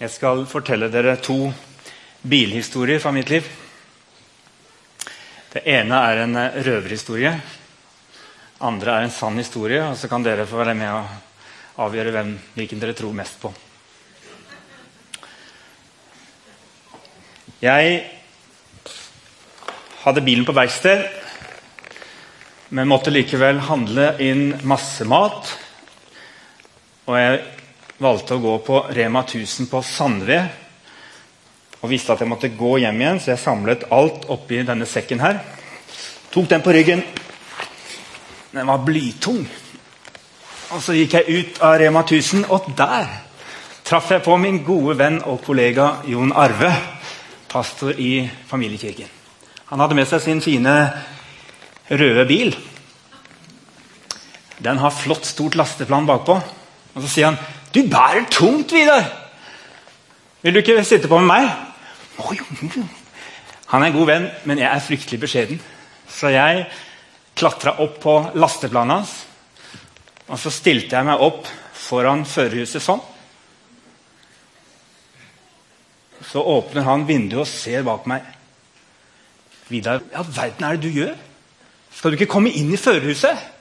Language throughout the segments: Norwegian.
Jeg skal fortelle dere to bilhistorier fra mitt liv. Det ene er en eh, røverhistorie. andre er en sann historie. og Så kan dere få være med og avgjøre hvem, hvilken dere tror mest på. Jeg hadde bilen på verksted, men måtte likevel handle inn masse mat. Og jeg valgte å gå på Rema 1000 på Sandve. Og visste at jeg måtte gå hjem igjen, så jeg samlet alt oppi denne sekken her. Tok den på ryggen. Den var blytung. Og så gikk jeg ut av Rema 1000, og der traff jeg på min gode venn og kollega Jon Arve, pastor i familiekirken. Han hadde med seg sin fine røde bil. Den har flott, stort lasteplan bakpå. Og så sier han 'Du bærer tungt, Vidar'. 'Vil du ikke sitte på med meg?' Han er en god venn, men jeg er fryktelig beskjeden. Så jeg klatra opp på lasteplanet hans. Og så stilte jeg meg opp foran førerhuset sånn. Så åpner han vinduet og ser bak meg. 'Vidar, hva i verden er det du gjør? Skal du ikke komme inn i førerhuset?'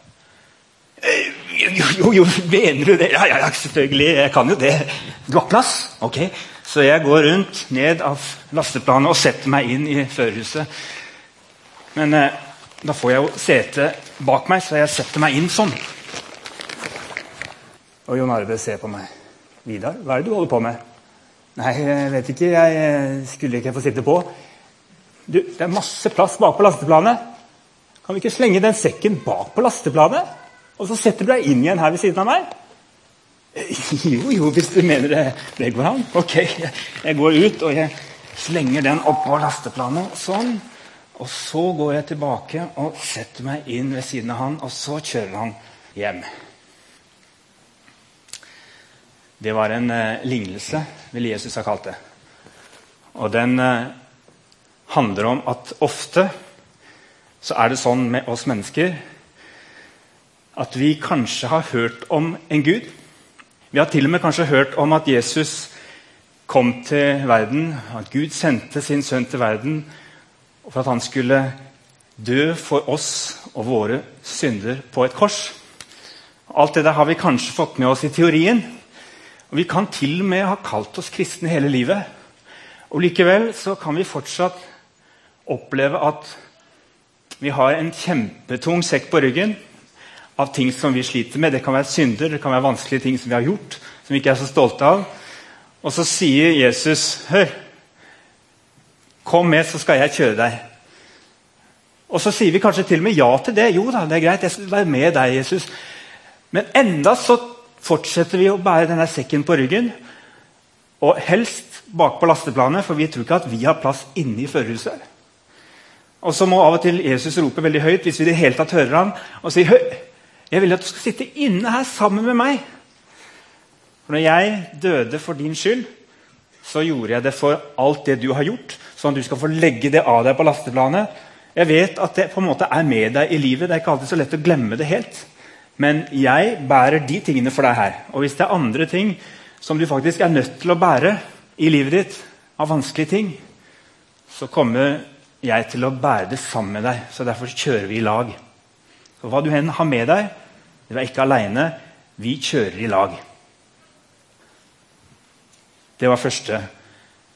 Jo, jo, jo, mener du det? Ja, ja, selvfølgelig. Jeg kan jo det. Du har plass? Ok. Så jeg går rundt ned av lasteplanet og setter meg inn i førerhuset. Men eh, da får jeg jo sete bak meg, så jeg setter meg inn sånn. Og Jon Arve ser på meg. 'Vidar, hva er det du holder på med?' 'Nei, jeg vet ikke. Jeg skulle ikke få sitte på.' Du, Det er masse plass bak på lasteplanet. Kan vi ikke slenge den sekken bak på lasteplanet? Og så setter du deg inn igjen her ved siden av meg? Jo, jo, hvis du mener det, det går an. Ok, jeg går ut og jeg slenger den oppå lasteplanet. Sånn. Og så går jeg tilbake og setter meg inn ved siden av han, og så kjører han hjem. Det var en eh, lignelse, ville Jesus ha kalt det. Og den eh, handler om at ofte så er det sånn med oss mennesker at vi kanskje har hørt om en Gud. Vi har til og med kanskje hørt om at Jesus kom til verden, at Gud sendte sin sønn til verden for at han skulle dø for oss og våre synder på et kors. Alt det der har vi kanskje fått med oss i teorien. Og Vi kan til og med ha kalt oss kristne hele livet. Og Likevel så kan vi fortsatt oppleve at vi har en kjempetung sekk på ryggen av ting som vi sliter med. Det kan være synder, det kan være vanskelige ting som vi har gjort, som vi ikke er så stolte av. Og så sier Jesus, 'Hør, kom med, så skal jeg kjøre deg.' Og så sier vi kanskje til og med ja til det. Jo da, det er greit, jeg skal være med deg, Jesus. Men enda så fortsetter vi å bære denne sekken på ryggen. Og helst bakpå lasteplanet, for vi tror ikke at vi har plass inne i førerhuset. Og så må av og til Jesus rope veldig høyt hvis vi i det hele tatt hører ham, og si Høy, jeg vil at du skal sitte inne her sammen med meg. For når jeg døde for din skyld, så gjorde jeg det for alt det du har gjort. Sånn at du skal få legge det av deg på lasteplanet. Jeg vet at det på en måte er med deg i livet. Det er ikke alltid så lett å glemme det helt. Men jeg bærer de tingene for deg her. Og hvis det er andre ting som du faktisk er nødt til å bære i livet ditt, av vanskelige ting, så kommer jeg til å bære det sammen med deg. Så derfor kjører vi i lag. Så hva du hen har med deg, dere er ikke aleine. Vi kjører i lag. Det var første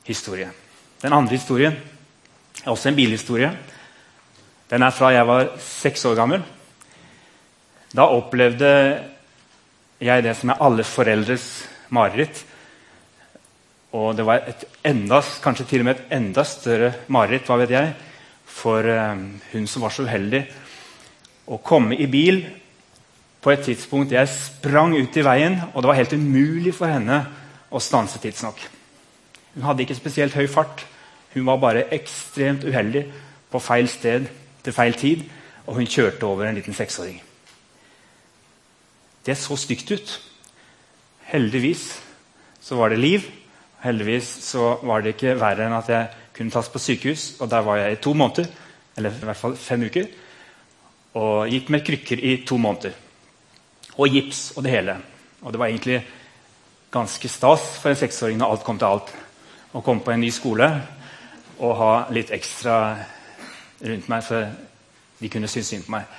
historie. Den andre historien er også en bilhistorie. Den er fra jeg var seks år gammel. Da opplevde jeg det som er alle foreldres mareritt. Og det var et enda, kanskje til og med et enda større mareritt hva vet jeg, for um, hun som var så uheldig å komme i bil på et tidspunkt jeg sprang ut i veien, og det var helt umulig for henne å stanse tidsnok. Hun hadde ikke spesielt høy fart. Hun var bare ekstremt uheldig på feil sted til feil tid, og hun kjørte over en liten seksåring. Det så stygt ut. Heldigvis så var det liv. Heldigvis så var det ikke verre enn at jeg kunne tas på sykehus. Og der var jeg i to måneder. Eller i hvert fall fem uker. Og gikk med krykker i to måneder. Og gips og det hele. Og det var egentlig ganske stas for en seksåring når alt kom til alt. Å komme på en ny skole og ha litt ekstra rundt meg, så de kunne synes synd på meg.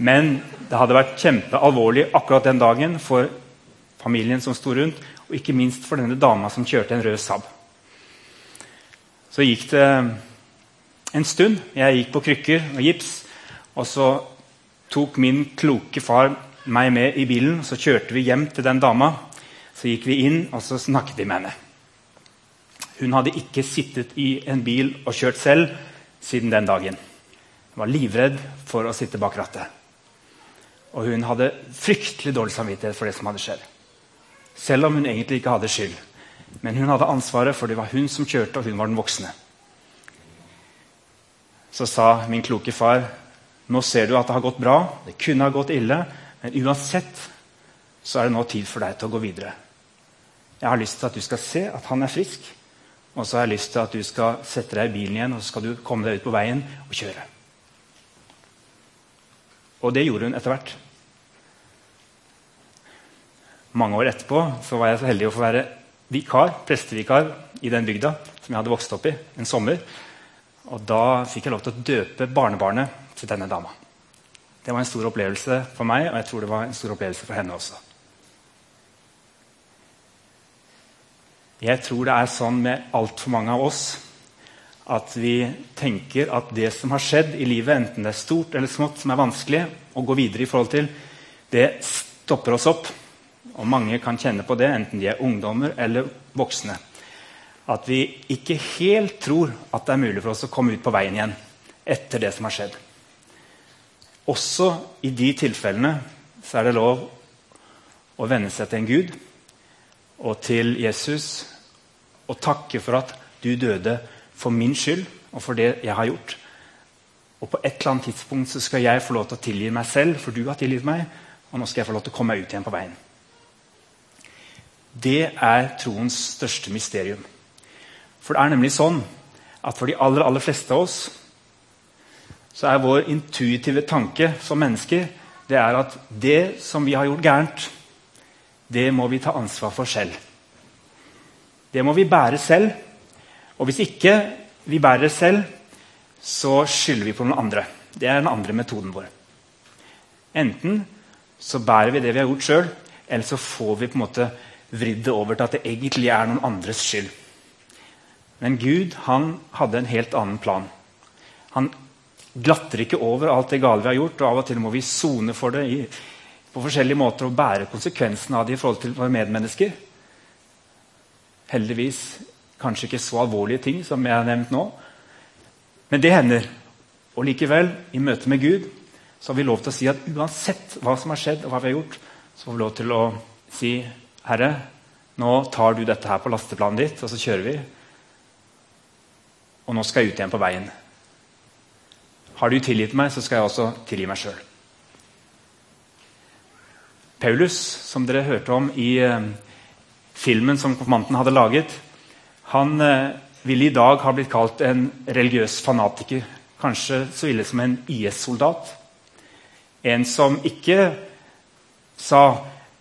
Men det hadde vært kjempealvorlig akkurat den dagen for familien som sto rundt, og ikke minst for denne dama som kjørte en rød Saab. Så gikk det en stund. Jeg gikk på krykker og gips. Og så tok min kloke far meg med i bilen. Så kjørte vi hjem til den dama. Så gikk vi inn, og så snakket vi med henne. Hun hadde ikke sittet i en bil og kjørt selv siden den dagen. Hun var livredd for å sitte bak rattet. Og hun hadde fryktelig dårlig samvittighet for det som hadde skjedd. Selv om hun egentlig ikke hadde skyld. Men hun hadde ansvaret, for det var hun som kjørte, og hun var den voksne. Så sa min kloke far nå ser du at det har gått bra. Det kunne ha gått ille. Men uansett så er det nå tid for deg til å gå videre. Jeg har lyst til at du skal se at han er frisk. Og så har jeg lyst til at du skal sette deg i bilen igjen og så skal du komme deg ut på veien og kjøre. Og det gjorde hun etter hvert. Mange år etterpå så var jeg så heldig å få være vikar, prestevikar i den bygda som jeg hadde vokst opp i en sommer. Og da fikk jeg lov til å døpe barnebarnet til denne dama. Det var en stor opplevelse for meg, og jeg tror det var en stor opplevelse for henne også. Jeg tror det er sånn med altfor mange av oss at vi tenker at det som har skjedd i livet, enten det er stort eller smått, som er vanskelig å gå videre i forhold til, det stopper oss opp. Og mange kan kjenne på det, enten de er ungdommer eller voksne. At vi ikke helt tror at det er mulig for oss å komme ut på veien igjen etter det som har skjedd. Også i de tilfellene så er det lov å venne seg til en Gud og til Jesus og takke for at du døde for min skyld og for det jeg har gjort. Og på et eller annet tidspunkt så skal jeg få lov til å tilgi meg selv, for du har tilgitt meg. Og nå skal jeg få lov til å komme meg ut igjen på veien. Det er troens største mysterium. For det er nemlig sånn at for de aller, aller fleste av oss så er vår intuitive tanke som mennesker det er at det som vi har gjort gærent, det må vi ta ansvar for selv. Det må vi bære selv. Og hvis ikke vi bærer det selv, så skylder vi på noen andre. Det er den andre metoden vår. Enten så bærer vi det vi har gjort sjøl, eller så får vi på en måte vridd det over til at det egentlig er noen andres skyld. Men Gud han hadde en helt annen plan. Han glatter ikke over alt det gale vi har gjort, og av og til må vi sone for det i, på forskjellige måter og bære konsekvensen av det i forhold til våre medmennesker. Heldigvis kanskje ikke så alvorlige ting som jeg har nevnt nå. Men det hender. Og likevel, i møte med Gud, så har vi lov til å si at uansett hva som har skjedd, og hva vi har gjort, så får vi lov til å si Herre, nå tar du dette her på lasteplanet ditt, og så kjører vi. Og nå skal jeg ut igjen på veien. Har du tilgitt meg, så skal jeg også tilgi meg sjøl. Paulus, som dere hørte om i eh, filmen som konfirmanten hadde laget, han eh, ville i dag ha blitt kalt en religiøs fanatiker. Kanskje så ille som en IS-soldat. En som ikke sa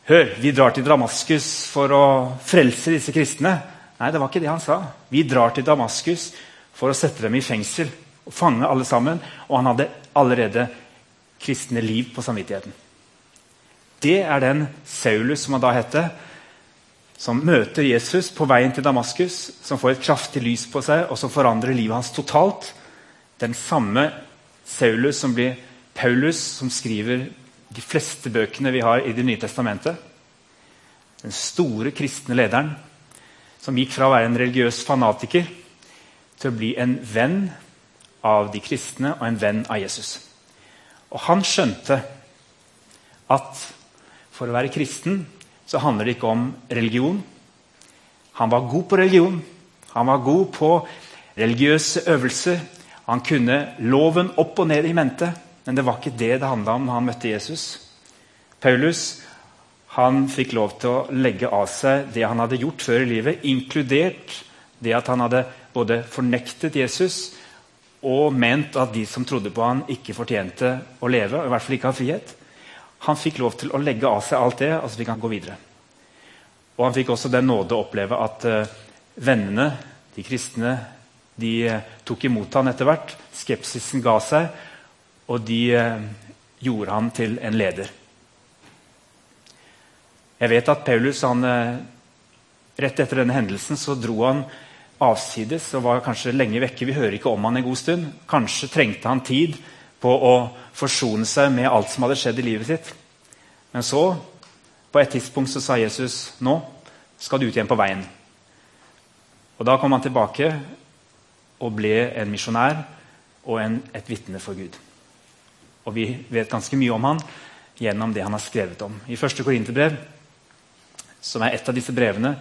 Hør, vi drar til Damaskus for å frelse disse kristne. Nei, det var ikke det han sa. Vi drar til Damaskus for å sette dem i fengsel og fange alle sammen. Og han hadde allerede kristne liv på samvittigheten. Det er den Saulus som han da heter, som møter Jesus på veien til Damaskus, som får et kraftig lys på seg, og som forandrer livet hans totalt. Den samme Saulus som blir Paulus, som skriver de fleste bøkene vi har i Det nye testamentet. Den store kristne lederen som gikk fra å være en religiøs fanatiker til å bli en venn av de kristne og en venn av Jesus. Og han skjønte at for å være kristen så handler det ikke om religion. Han var god på religion. Han var god på religiøse øvelser. Han kunne loven opp og ned i mente, men det var ikke det det handla om når han møtte Jesus. Paulus han fikk lov til å legge av seg det han hadde gjort før i livet, inkludert det at han hadde både fornektet Jesus og ment at de som trodde på han ikke fortjente å leve, i hvert fall ikke ha frihet. Han fikk lov til å legge av seg alt det, og så fikk han gå videre. Og han fikk også den nåde å oppleve at uh, vennene, de kristne, de uh, tok imot han etter hvert. Skepsisen ga seg, og de uh, gjorde han til en leder. Jeg vet at Paulus han, rett etter denne hendelsen så dro han avsides og var kanskje lenge vekke. Vi hører ikke om han en god stund. Kanskje trengte han tid på å forsone seg med alt som hadde skjedd i livet sitt. Men så, på et tidspunkt, så sa Jesus nå skal du ut igjen på veien. Og Da kom han tilbake og ble en misjonær og en, et vitne for Gud. Og Vi vet ganske mye om han gjennom det han har skrevet om. I første Korinterbrev, som er et av disse brevene,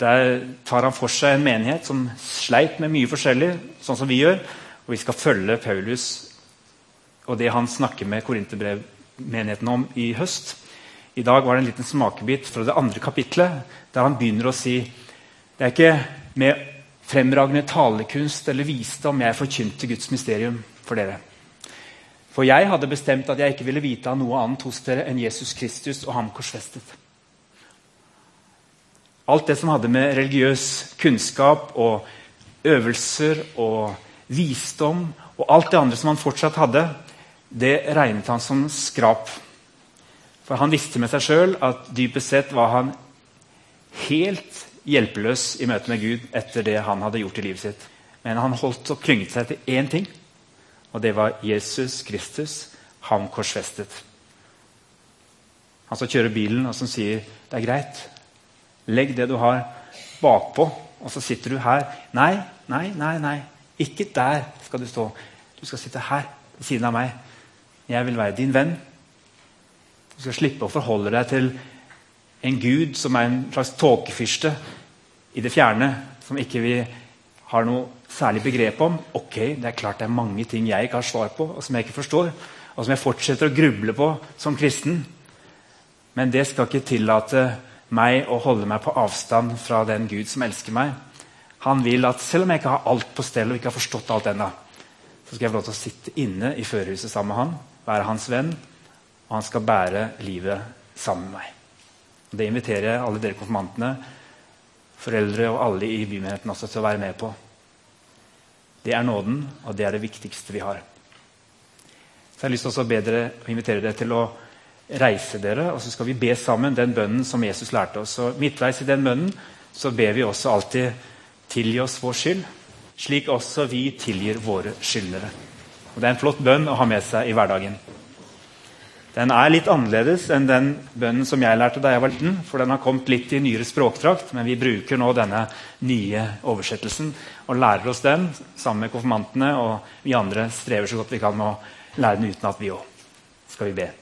der tar han for seg en menighet som sleit med mye forskjellig, sånn som vi gjør. Og vi skal følge Paulus og det han snakker med Korinterbrev-menigheten om i høst. I dag var det en liten smakebit fra det andre kapitlet, der han begynner å si det er ikke med fremragende talekunst eller visdom jeg forkynte Guds mysterium for dere. For jeg hadde bestemt at jeg ikke ville vite av noe annet hos dere enn Jesus Kristus og ham korsfestet. Alt det som hadde med religiøs kunnskap og øvelser og visdom og alt det andre som han fortsatt hadde, det regnet han som skrap. For han visste med seg sjøl at dypest sett var han helt hjelpeløs i møte med Gud etter det han hadde gjort i livet sitt. Men han holdt og klynget seg til én ting, og det var Jesus Kristus, ham korsfestet. Han som kjører bilen, og som sier det er greit, legg det du har, bakpå, og så sitter du her. Nei, nei, nei, nei. Ikke der skal du stå. Du skal sitte her ved siden av meg. Jeg vil være din venn. Du skal slippe å forholde deg til en gud som er en slags tåkefyrste i det fjerne, som ikke vi har noe særlig begrep om. Ok, det er klart det er mange ting jeg ikke har svar på, og som jeg ikke forstår, og som jeg fortsetter å gruble på som kristen. Men det skal ikke tillate meg å holde meg på avstand fra den Gud som elsker meg. Han vil at selv om jeg ikke har alt på stell og ikke har forstått alt ennå, så skal jeg få lov til å sitte inne i førerhuset sammen med han være hans venn, og han skal bære livet sammen med meg. Og Det inviterer jeg alle dere konfirmantene, foreldre og alle i bymenigheten også til å være med på. Det er nåden, og det er det viktigste vi har. Så jeg har lyst til å be dere og invitere dere til å reise dere, og så skal vi be sammen den bønnen som Jesus lærte oss. Og midtveis i den bønnen så ber vi også alltid 'tilgi oss vår skyld', slik også vi tilgir våre skyldnere. Og Det er en flott bønn å ha med seg i hverdagen. Den er litt annerledes enn den bønnen som jeg lærte da jeg var liten. For den har kommet litt i nyere språkdrakt, men vi bruker nå denne nye oversettelsen og lærer oss den sammen med konfirmantene. Og vi andre strever så godt vi kan med å lære den utenat, vi òg. Skal vi be.